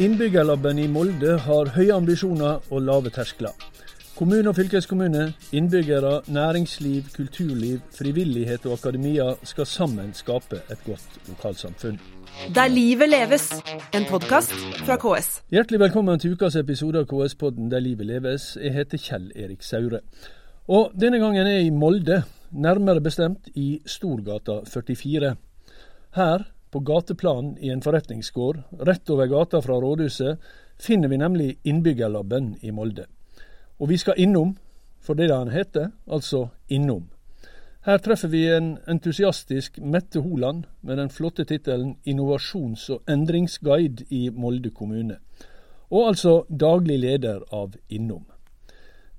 Innbyggerlaben i Molde har høye ambisjoner og lave terskler. Kommune og fylkeskommune, innbyggere, næringsliv, kulturliv, frivillighet og akademia skal sammen skape et godt lokalsamfunn. Der livet leves, en podkast fra KS. Hjertelig velkommen til ukas episode av KS-podden Der livet leves. Jeg heter Kjell Erik Saure. Og denne gangen er jeg i Molde, nærmere bestemt i Storgata 44. Her på gateplan i en forretningsgård rett over gata fra rådhuset finner vi nemlig Innbyggerlaben i Molde. Og vi skal innom, for det han heter, altså innom. Her treffer vi en entusiastisk Mette Holand med den flotte tittelen Innovasjons- og endringsguide i Molde kommune. Og altså daglig leder av Innom.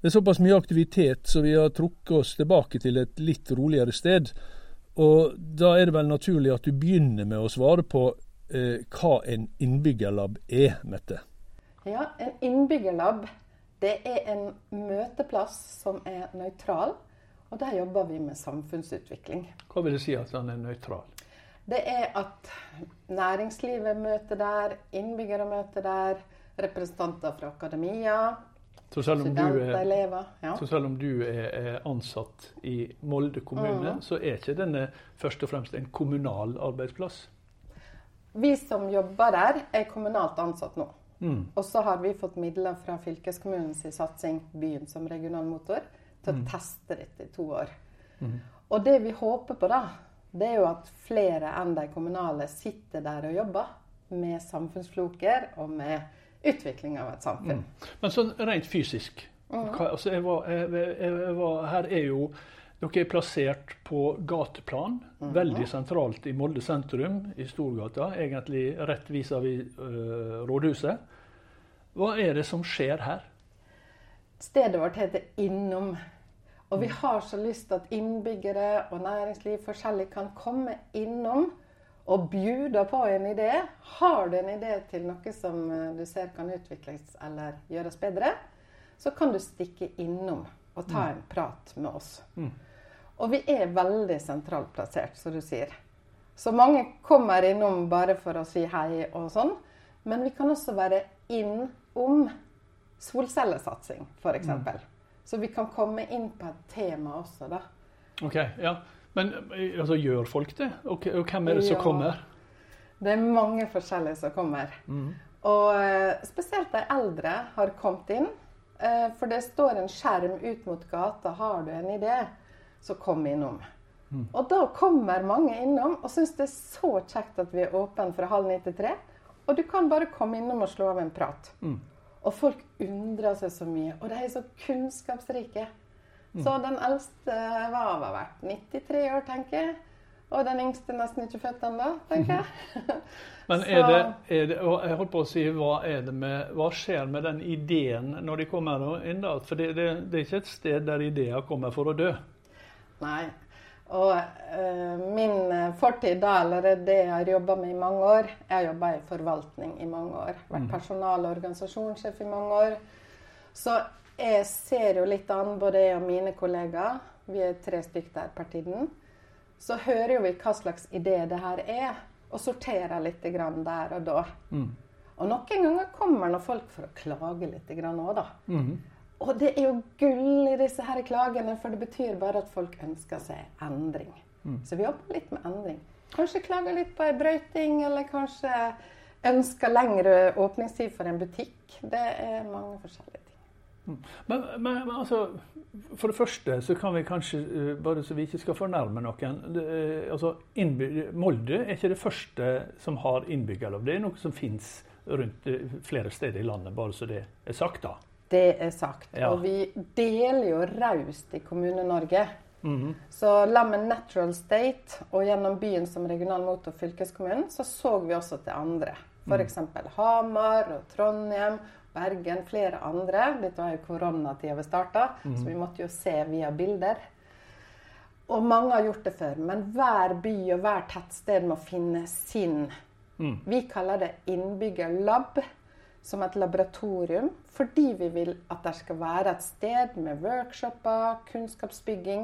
Det er såpass mye aktivitet, så vi har trukket oss tilbake til et litt roligere sted. Og da er det vel naturlig at du begynner med å svare på eh, hva en innbyggerlab er, Mette. Ja, en innbyggerlab det er en møteplass som er nøytral. Og der jobber vi med samfunnsutvikling. Hva vil det si at den er nøytral? Det er at næringslivet møter der, innbyggere møter der, representanter fra akademia, så selv om du er, ja. så om du er, ansatt i Molde kommune, mm. så er ikke denne først og fremst en kommunal arbeidsplass? Vi som jobber der, er kommunalt ansatt nå. Mm. Og så har vi fått midler fra fylkeskommunens satsing Byen som regional motor til å mm. teste dette i to år. Mm. Og det vi håper på, da, det er jo at flere enn de kommunale sitter der og jobber med samfunnsfloker og med utvikling av et samfunn. Mm. Men sånn rent fysisk mm. hva, altså jeg var, jeg, jeg var, Her er jo dere er plassert på gateplan, mm. veldig sentralt i Molde sentrum, i Storgata. Egentlig rett vis-à-vis uh, rådhuset. Hva er det som skjer her? Stedet vårt heter Innom. Og vi har så lyst til at innbyggere og næringsliv forskjellig kan komme innom og bjuder på en idé. Har du en idé til noe som eh, du ser kan utvikles eller gjøres bedre, så kan du stikke innom og ta mm. en prat med oss. Mm. Og vi er veldig sentralt plassert, som du sier. Så mange kommer innom bare for å si hei og sånn. Men vi kan også være innom solcellesatsing, f.eks. Mm. Så vi kan komme inn på et tema også, da. Ok, ja. Men altså, gjør folk det? Og, og hvem er det som ja, kommer? Det er mange forskjellige som kommer. Mm. Og uh, spesielt de eldre har kommet inn. Uh, for det står en skjerm ut mot gata. Har du en idé, så kom innom. Mm. Og da kommer mange innom og syns det er så kjekt at vi er åpne fra halv ni til tre. Og du kan bare komme innom og slå av en prat. Mm. Og folk undrer seg så mye. Og de er så kunnskapsrike. Så mm. den eldste var hva vært 93 år, tenker jeg. Og den yngste nesten ikke født ennå, tenker jeg. Men er det, er det, jeg holdt på å si, hva, med, hva, skjer med den ideen når de kommer inn? da? For det, det, det, er ikke et sted der ideer kommer for å dø. Nei. Og uh, min fortid da, eller det jeg har jobba med i mange år Jeg har jobba i forvaltning i mange år. Vært mm. personal- og organisasjonssjef i mange år. Så jeg ser jo litt an, både jeg og mine kollegaer, vi er tre stykker der per tiden, så hører jo vi hva slags idé det her er, og sorterer litt der og da. Mm. Og noen ganger kommer nå folk for å klage litt òg, da. Mm. Og det er jo gull i disse her klagene, for det betyr bare at folk ønsker seg endring. Mm. Så vi jobber litt med endring. Kanskje klager litt på ei brøyting, eller kanskje ønsker lengre åpningstid for en butikk. Det er mange forskjellige ting. Men, men, men, altså, for det første så kan vi kanskje, eh, bare så vi ikke skal fornærme noen det, eh, altså, Molde er ikke det første som har innbyggerlov. Det er noe som fins rundt eh, flere steder i landet, bare så det er sagt. da. Det er sagt. Ja. Og vi deler jo raust i Kommune-Norge. Mm -hmm. Så la meg Natural State og gjennom byen som regional motor fylkeskommunen, så så vi også til andre. F.eks. Mm. Hamar og Trondheim Bergen, flere andre. Dette var jo koronatida vi starta, mm. så vi måtte jo se via bilder. Og mange har gjort det før, men hver by og hver tettsted må finne sin. Mm. Vi kaller det innbyggerlab, som et laboratorium, fordi vi vil at det skal være et sted med workshoper, kunnskapsbygging,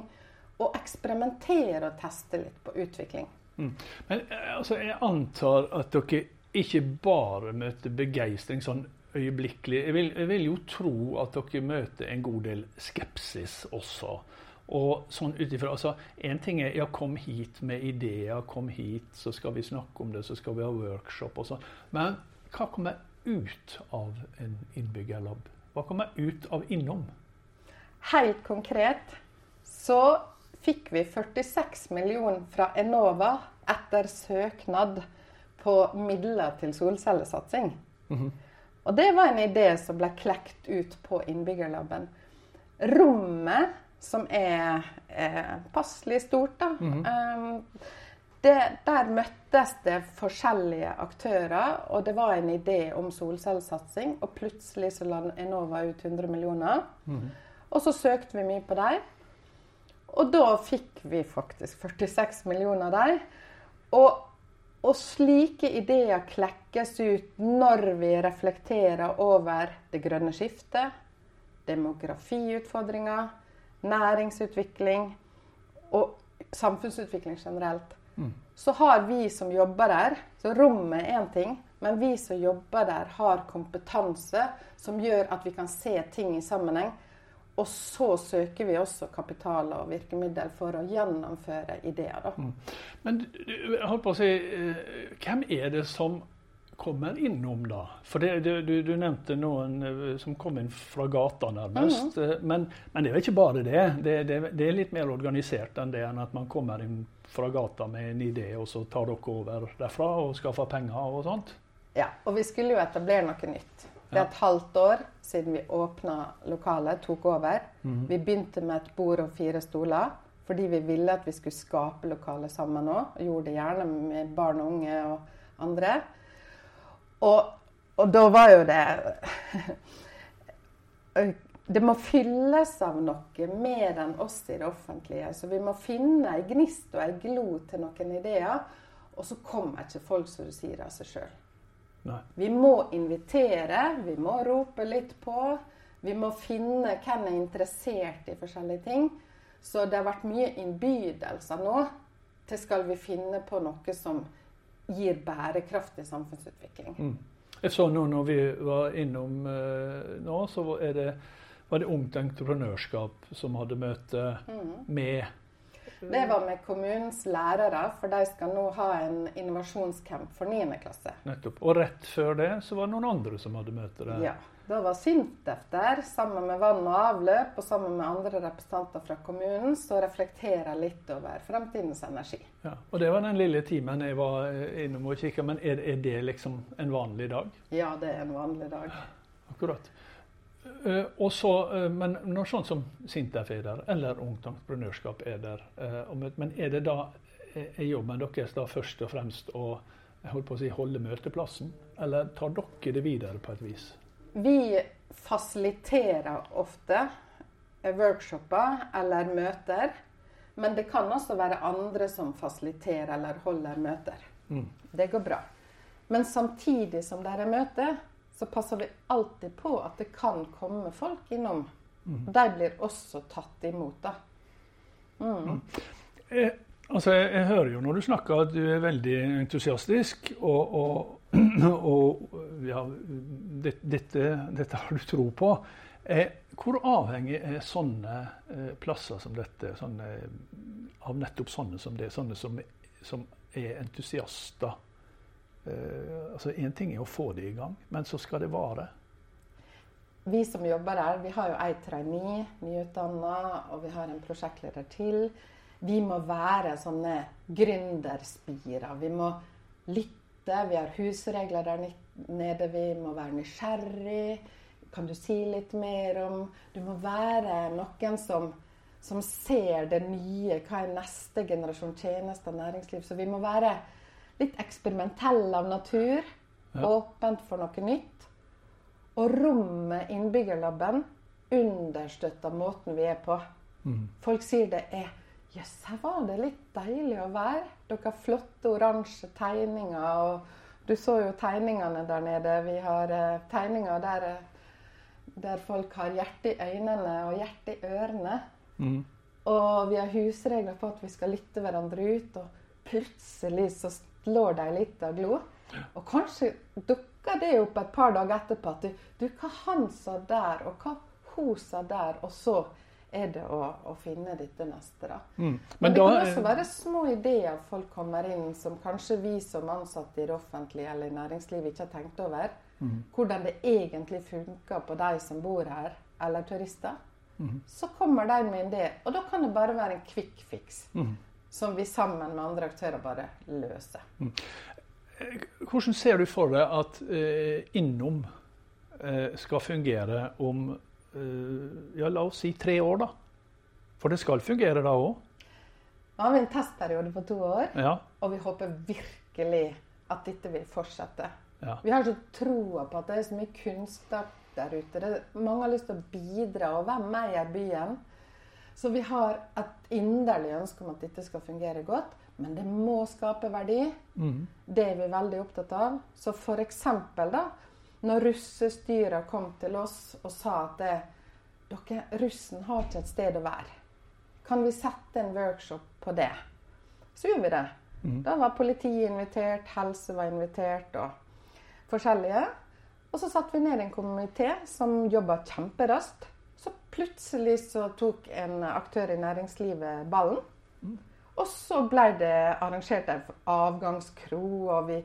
og eksperimentere og teste litt på utvikling. Mm. Men altså, jeg antar at dere ikke bare møter begeistring sånn øyeblikkelig. Jeg vil, jeg vil, jo tro at dere møter en god del skepsis også. Og sånn utifra, altså, En ting er ja, kom hit med ideer, kom hit, så skal vi snakke om det, så skal vi ha workshop og sånn. Men hva kommer ut av en innbyggerlab? Hva kommer ut av innom? Helt konkret så fikk vi 46 millioner fra Enova etter søknad på midler til solcellesatsing. Mm -hmm. Og det var en idé som ble klekt ut på innbyggerlaben. Rommet som er, er passelig stort. Da. Mm -hmm. det, der møttes det forskjellige aktører, og det var en idé om solcellesatsing. Og plutselig så la Enova ut 100 millioner. Mm -hmm. Og så søkte vi mye på dem. Og da fikk vi faktisk 46 millioner der. Og, og slike ideer klekkes ut når vi reflekterer over det grønne skiftet, demografiutfordringer næringsutvikling og samfunnsutvikling generelt, mm. så har vi som jobber der Så rommet er én ting, men vi som jobber der, har kompetanse som gjør at vi kan se ting i sammenheng. Og så søker vi også kapital og virkemiddel for å gjennomføre ideer. Mm. Men jeg holdt på å si, eh, hvem er det som kommer innom, da? For det, det, du, du, nevnte noen eh, som kom inn fra gata, nærmest. Mm -hmm. men, men, det er jo ikke bare det. Det, det. er litt mer organisert enn det enn at man kommer inn fra gata med en idé, og så tar dere over derfra og skaffer penger og sånt? Ja, og vi skulle jo etablere noe nytt. Det er et halvt år siden vi åpna lokalet, tok over. Mm. Vi begynte med et bord og fire stoler fordi vi ville at vi skulle skape lokalet sammen òg. Gjorde det gjerne med barn og unge og andre. Og, og da var jo det Det må fylles av noe mer enn oss i det offentlige. Så vi må finne ei gnist og ei glo til noen ideer. Og så kommer ikke folk, som du sier, av seg sjøl. Vi må invitere, vi må rope litt på. Vi må finne hvem er interessert i forskjellige ting. Så det har vært mye innbydelser nå til skal vi finne på noe som gir bærekraftig samfunnsutvikling. Mm. Jeg så nå når vi var innom uh, nå, så det, var det Ungt Entreprenørskap som hadde møte mm. med Det var med kommunens lærere, for de skal nå ha en innovasjonscamp for 9. klasse. Nettopp. Og rett før det så var det noen andre som hadde møte der. Ja. Da var Sintef der, sammen med vann og avløp og sammen med andre representanter fra kommunen, som reflekterer litt over fremtidens energi. Ja, og Det var den lille timen jeg var innom og kikka. Men er, er, det liksom en vanlig dag? Ja, det er en vanlig dag. Akkurat. Uh, så, uh, men når sånn som Sintef er der, eller Ungt Entreprenørskap er der, uh, men er det da er jobben deres da først og fremst å, å si, holde møteplassen, eller tar dere det videre på et vis? Vi fasiliterer ofte workshoper eller møter. Men det kan også være andre som fasiliterer eller holder møter. Mm. Det går bra. Men samtidig som det er møte, så passer vi alltid på at det kan komme folk innom. Mm. De blir også tatt imot, da. Mm. mm. Eh, altså, jeg, jeg, hører jo når du snakker at du er veldig entusiastisk og, og og ja, dette, dette, har du tro på. Eh, hvor avhengig er sånne eh, plasser som dette sånne, av nettopp sånne som det? Sånne som, som er entusiaster? Eh, altså Én ting er å få det i gang, men så skal det vare. Vi som jobber her, vi har jo ei trainee, nyutdanna, og vi har en prosjektleder til. Vi må være sånne gründerspirer. Vi må lytte vi har husregler der nede. Vi må være nysgjerrig. Kan du si litt mer om Du må være noen som, som ser det nye. Hva er neste generasjon tjenester, næringsliv? Så vi må være litt eksperimentell av natur. Ja. Åpent for noe nytt. Og rommet Innbyggerlaben understøtter måten vi er på. Mm. Folk sier det er Jøss, yes, her var det litt deilig å være. Dere har flotte oransje tegninger. og Du så jo tegningene der nede. Vi har eh, tegninger der, eh, der, folk har hjerte i øynene og hjerte i ørene. Mm. Og vi har husregler på at vi skal lytte hverandre ut. Og plutselig så slår deg litt av glo. Og kanskje dukker det opp et par dager etterpå at du, du hva han sa der, og hva hun sa der, og så er det å, å finne dette neste. da. Mm. Men, Men det da kan også være små ideer folk kommer inn som kanskje vi som ansatte i det offentlige eller i næringslivet ikke har tenkt over. Mm. Hvordan det egentlig funker på de som bor her, eller turister. Mm. Så kommer de med en idé, og da kan det bare være en quick fix. Mm. Som vi sammen med andre aktører bare løser. Hvordan ser du for deg at eh, Innom eh, skal fungere om eh, ja, la oss si tre år, da? For det skal fungere da òg? Nå har vi en testperiode på to år, Ja. og vi håper virkelig at dette vil fortsette. ja. Vi har så troa på at det er så mye kunnskap der ute. Det, mange har lyst til å bidra og hvem eier byen. Så vi har et inderlig ønske om at dette skal fungere godt. Men det må skape verdi. Mm. Det er vi veldig opptatt av. Så f.eks. da, når russestyret kom til oss og sa at det, dere, russen har ikke et sted å være. Kan vi sette en workshop på det? Så gjorde vi det. Da var politiet invitert, helse var invitert og forskjellige. Og så satte vi ned en komité som jobba kjemperaskt. Så plutselig så tok en aktør i næringslivet ballen. Og så ble det arrangert en avgangskro, og vi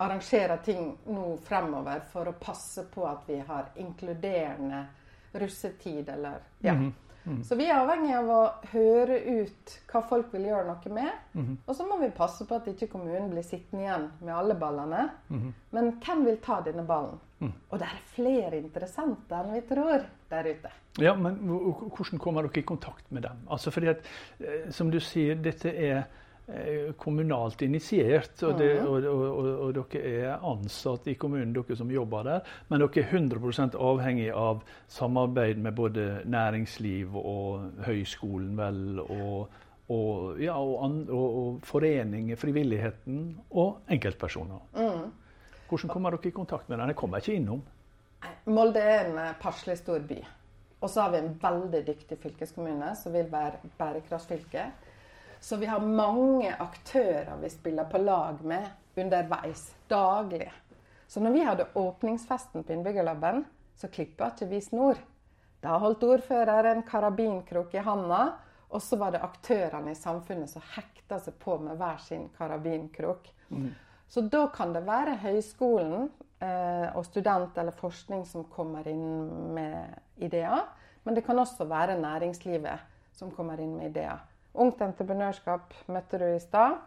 arrangerer ting nå fremover for å passe på at vi har inkluderende russetid, eller ja. Så vi er avhengig av å høre ut hva folk vil gjøre noe med. Og så må vi passe på at ikke kommunen blir sittende igjen med alle ballene. Men hvem vil ta denne ballen? Og det er flere interessante enn vi tror der ute. Ja, men hvordan kommer dere i kontakt med dem? Altså fordi at, eh, Som du sier, dette er eh, kommunalt initiert, og, det, og, og, og, og dere er ansatt i kommunen, dere som jobber der. Men dere er 100% avhengig av samarbeid med både næringsliv og høyskolen, vel, og, ja, og, foreninger, frivilligheten og enkeltpersoner. Hvordan kommer dere i kontakt med dem? Jeg kommer ikke innom. Molde er en eh, passelig stor by. Og så har vi en veldig dyktig fylkeskommune som vil være bærekraftfylke. Så vi har mange aktører vi spiller på lag med underveis, daglig. Så når vi hadde åpningsfesten på Innbyggerlaben, så klippa ikke vi snor. Da holdt ordfører en karabinkrok i handa, og så var det aktørene i samfunnet som hekta seg på med hver sin karabinkrok. Så da kan det være høyskolen og student eller forskning som kommer inn med ideer. Men det kan også være næringslivet som kommer inn med ideer. Ungt entreprenørskap møtte du i stad.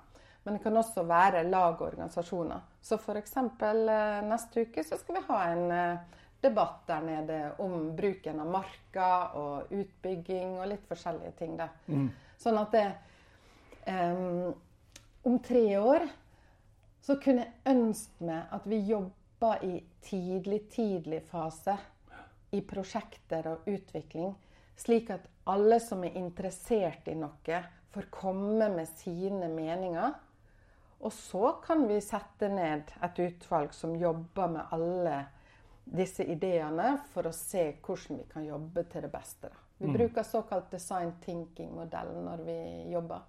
Men det kan også være lag og organisasjoner. Så f.eks. Eh, neste uke så skal vi ha en eh, debatt der nede om bruken av marka og utbygging og litt forskjellige ting. Da. Sånn at det um, Om tre år så kunne jeg ønske meg at vi jobba i tidlig, tidlig fase i prosjekter og utvikling, slik at alle som er interessert i noe, får komme med sine meninger. Og så kan vi sette ned et utvalg som jobber med alle disse ideene for å se hvordan vi kan jobbe til det beste. Vi bruker såkalt design thinking-modell når vi jobber.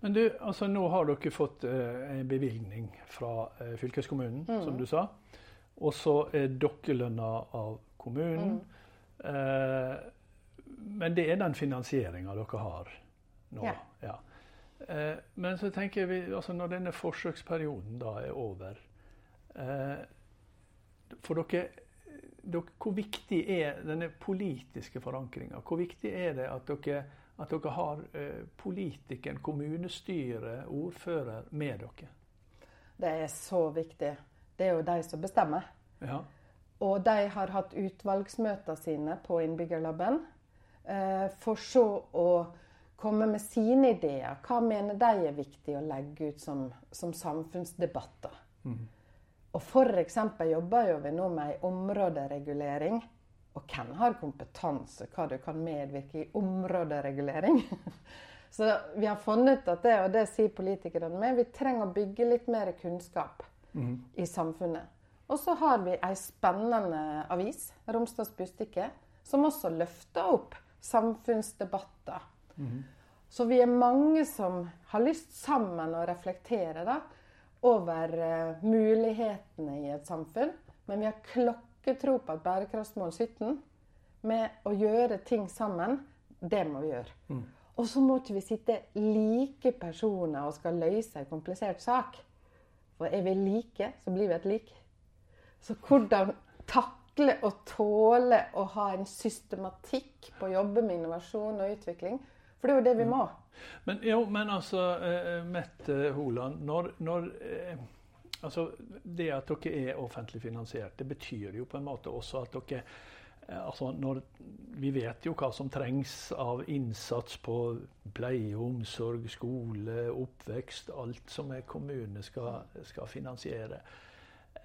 Men du, altså nå har dere fått eh, en bevilgning fra eh, fylkeskommunen, som du sa. Og så er dere lønna av kommunen. Eh, men det er den finansieringa dere har nå. Ja. Ja. Eh, men så tenker vi, altså når denne forsøksperioden da er over eh, For dere, dere, hvor viktig er denne politiske forankringa? Hvor viktig er det at dere, at dere har eh, politikeren, kommunestyret, ordfører med dere? Det er så viktig. Det er jo de som bestemmer. Ja. Og de har hatt utvalgsmøter sine på Innbyggerlaben. Eh, for så å komme med sine ideer. Hva mener de er viktig å legge ut som, som samfunnsdebatter? Og f.eks. jobber jo vi nå med ei områderegulering. Og hvem har kompetanse hva du kan medvirke i områderegulering? Så vi har funnet ut at det, og det sier politikerne med, vi trenger å bygge litt mer kunnskap i samfunnet. Og så har vi ei spennende avis, Romsdals Bustikke, som også løfter opp samfunnsdebatter. Så vi er mange som har lyst sammen å reflektere, da. over uh, mulighetene i et samfunn. Men vi har klokketro på at bærekraftsmål 17, med å gjøre ting sammen, det må vi gjøre. Mm. Og så må ikke vi sitte like personer og skal løse en komplisert sak. For er vi like, så blir vi et lik. Så hvordan takle og tåle å ha en systematikk på å jobbe med innovasjon og utvikling? For det er jo det vi må. Men, jo, men altså, eh, Mette Holand, når, når eh, altså, Det at dere er offentlig finansiert, det betyr jo på en måte også at dere eh, altså når, Vi vet jo hva som trengs av innsats på pleie, omsorg, skole, oppvekst. Alt som en kommune skal, skal finansiere.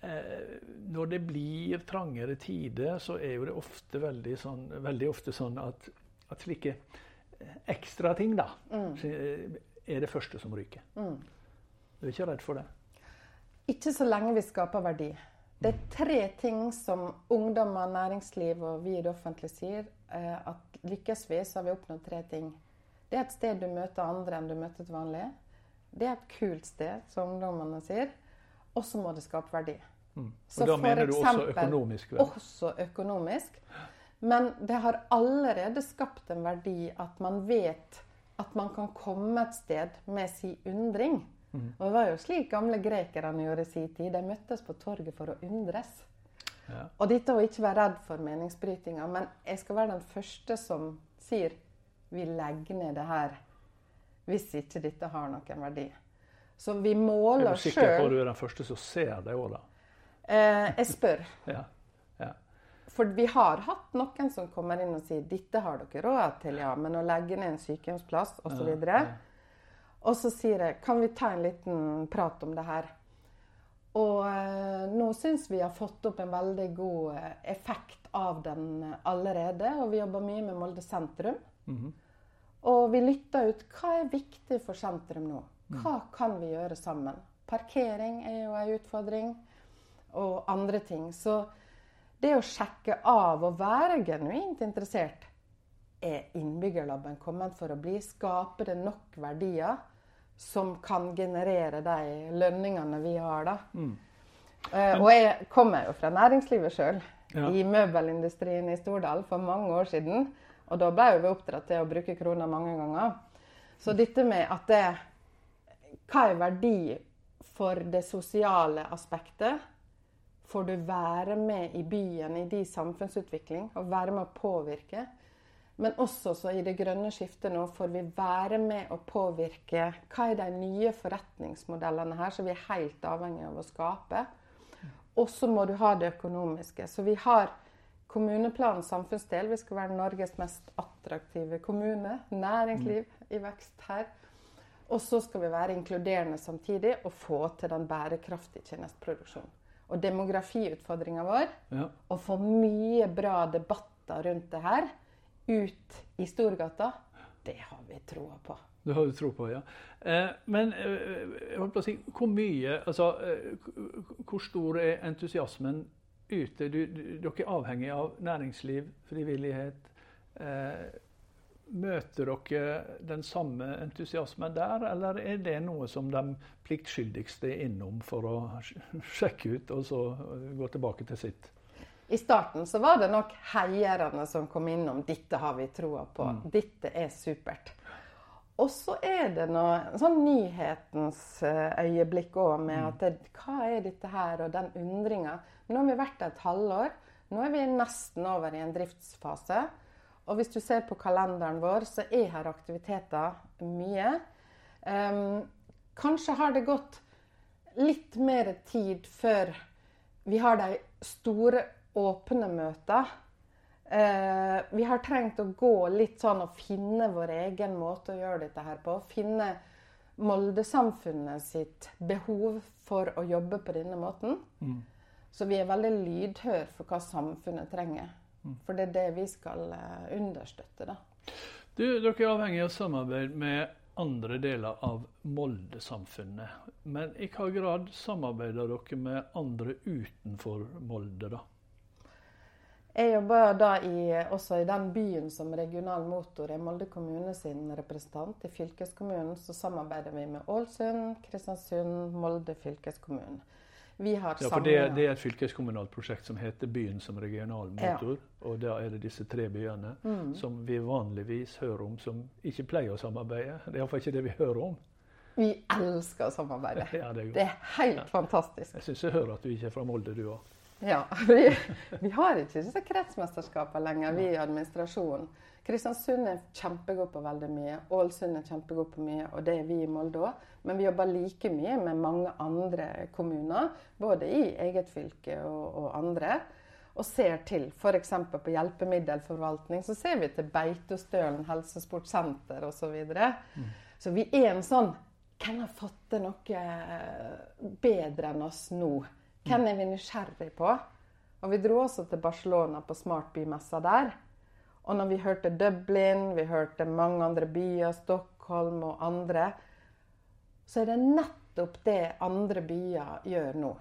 Eh, når det blir trangere tider, så er jo det ofte veldig, sånn, veldig ofte sånn at, at slike ekstra ting, da, er det første som ryker. Du er ikke redd for det? Ikke så lenge vi skaper verdi. Det er tre ting som ungdommer, næringsliv og vi i det offentlige sier. eh, At lykkes vi, så har vi oppnådd tre ting. Det er et sted du møter andre enn du møter til vanlig. Det er et kult sted, som ungdommene sier. Og så må det skape verdi. Mm. Og da mener du også økonomisk? Vel? Også økonomisk. Men det har allerede skapt en verdi at man vet at man kan komme et sted med sin undring. Og det var jo slik gamle grekerne gjorde i sin tid. De møttes på torget for å undres. Ja. Og dette å ikke være redd for meningsbrytinga. Men jeg skal være den første som sier vi legger ned det her hvis ikke dette har noen verdi. Så vi Er måler du sikker på at du er den første som ser det òg, da? Eh, jeg spør. Ja. ja. For vi har hatt noen som kommer inn og sier dette har dere råd til, ja, men å legge ned en sykehjemsplass osv. Ja, ja. Og så sier jeg kan vi ta en liten prat om det her. Og eh, nå syns vi har fått opp en veldig god eh, effekt av den allerede. Og vi jobber mye med Molde sentrum. Mhm. Og vi lytter ut hva er viktig for sentrum nå. Hva kan vi gjøre sammen? Parkering er jo en utfordring, og andre ting. Så det å sjekke av og være genuint interessert Er innbyggerlabben kommet for å bli? Skaper det nok verdier som kan generere de lønningene vi har, da? Eh, og jeg kommer jo fra næringslivet sjøl, Ja. i møbelindustrien i Stordal for mange år siden. Og da ble vi oppdratt til å bruke kroner mange ganger. Så dette med at det Hva er verdi for det sosiale aspektet? Får du være med i byen, i din samfunnsutvikling, og være med å påvirke? Men også så i det grønne skiftet nå får vi være med å påvirke hva er de nye forretningsmodellene her som vi er helt avhengig av å skape. Og så må du ha det økonomiske. Så vi har kommuneplanens samfunnsdel. Vi skal være Norges mest attraktive kommune. Næringsliv i vekst her. Og så skal vi være inkluderende samtidig og få til den bærekraftige tjenesteproduksjonen. Og demografiutfordringa vår, Ja. å få mye bra debatter rundt det her ut i Storgata, det har vi troa på. Det har du tro på, ja. Eh, men eh, jeg holdt på å si, hvor mye Altså, eh, hvor stor er entusiasmen ute? Du, du, dere er avhengig av næringsliv, frivillighet. Eh, møter dere den samme entusiasmen der, eller er det noe som de pliktskyldigste er innom for å sjekke ut, og så gå tilbake til sitt? I starten så var det nok heierne som kom innom. 'Dette har vi troa på. Dette er supert'. Og så er det noe sånn nyhetens eh, øyeblikk òg, med at det, hva er dette her, og den undringa. Nå har vi vært der et halvår. Nå er vi nesten over i en driftsfase. Og hvis du ser på kalenderen vår, så er her aktiviteter mye. Um, kanskje har det gått litt mer tid før vi har de store åpne møter. Eh, vi har trengt å gå litt sånn og finne vår egen måte å gjøre dette her på. Finne Molde-samfunnet sitt behov for å jobbe på denne måten. Så vi er veldig lydhøre for hva samfunnet trenger. For det er det vi skal eh, understøtte, da. Du, dere er avhengig av samarbeid med andre deler av Molde-samfunnet. Men i hva grad samarbeider dere med andre utenfor Molde, da? Jeg jobber da i, også i den byen som regional motor. i Molde kommune sin representant. I fylkeskommunen så samarbeider vi med Ålesund, Kristiansund, Molde fylkeskommune. Vi har ja, for det, det, er et fylkeskommunalt prosjekt som heter Byen som regional motor. Ja. Og da er det disse tre byene mm. som vi vanligvis hører om som ikke pleier å samarbeide. Det er iallfall ikke det vi hører om. Vi elsker å samarbeide. Ja, det, er det, er helt ja. fantastisk. Jeg syns jeg hører at du ikke er fra Molde, du òg. Ja. Vi, vi, har ikke disse kretsmesterskapene lenger, vi i administrasjonen. Kristiansund er kjempegod på veldig mye. Ålesund er kjempegod på mye, og det er vi i Molde òg. Men vi jobber like mye med mange andre kommuner, både i eget fylke og, og andre. Og ser til f.eks. på hjelpemiddelforvaltning, så ser vi til Beitostølen helsesportsenter osv. Så, videre. mm. så vi er en sånn Hvem har fått til noe bedre enn oss nå? Hvem er vi nysgjerrig på? Og vi dro også til Barcelona på Smartbymessa der. Og når vi hørte Dublin, vi hørte mange andre byer, Stockholm og andre, så er det nettopp det andre byer gjør nå.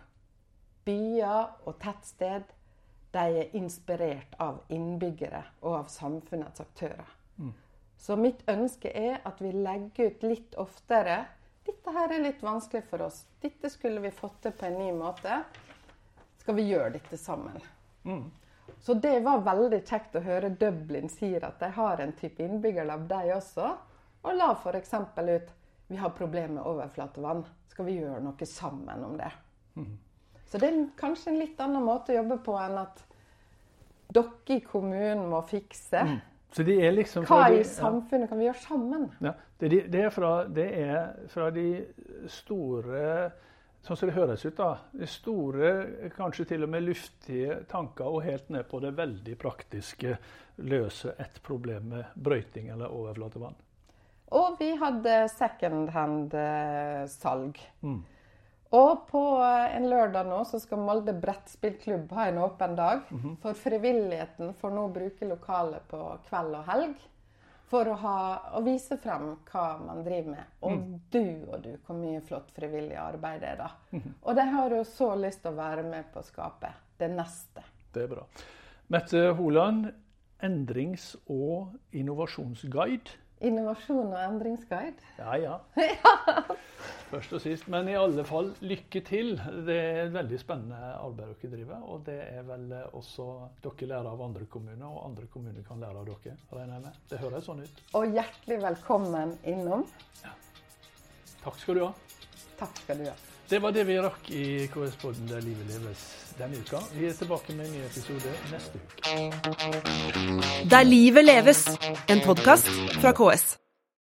Byer og tettsted de er inspirert av innbyggere og av samfunnets aktører. Mm. Så mitt ønske er at vi legger ut litt oftere dette her er litt vanskelig for oss. Dette skulle vi fått til på en ny måte. Skal vi gjøre dette sammen? Mm. Så det var veldig kjekt å høre Dublin sier at de har en type innbyggerlab, de også. Og la f.eks. ut vi har problemer med overflatevann. Skal vi gjøre noe sammen om det? Mm. Så det er kanskje en litt annen måte å jobbe på enn at dere i kommunen må fikse. Mm. Liksom Hva i samfunnet kan vi gjøre sammen? Ja, det, det, er fra, det, er fra, de store Sånn som det høres ut, da. De store, kanskje til og med luftige tanker, og helt ned på det veldig praktiske løse et problem med brøyting eller overflatevann. Og vi hadde second hand-salg. Eh, mm. Og på eh, en lørdag nå så skal Molde brettspillklubb ha en åpen dag. Mm -hmm. For frivilligheten får nå bruke lokalet på kveld og helg. For å, ha, å vise frem hva man driver med. Og mm. du og du, hvor mye flott frivillig arbeid det er da. Mm -hmm. Og de har jo så lyst til å være med på å skape det neste. Det er bra. Mette Holand, endrings- og innovasjonsguide. Innovasjon og endringsguide. Ja, ja. Først og sist. Men i alle fall, lykke til. Det er et veldig spennende arbeid dere driver. Og det er vel også dere lærer av andre kommuner, og andre kommuner kan lære av dere. regner jeg med. Det høres sånn ut. Og hjertelig velkommen innom. Ja. Takk skal du ha. Takk skal du ha. Det var det vi rakk i KS-podden Der livet leves denne uka. Vi er tilbake med en ny episode neste uke. Der livet leves, en podkast fra KS.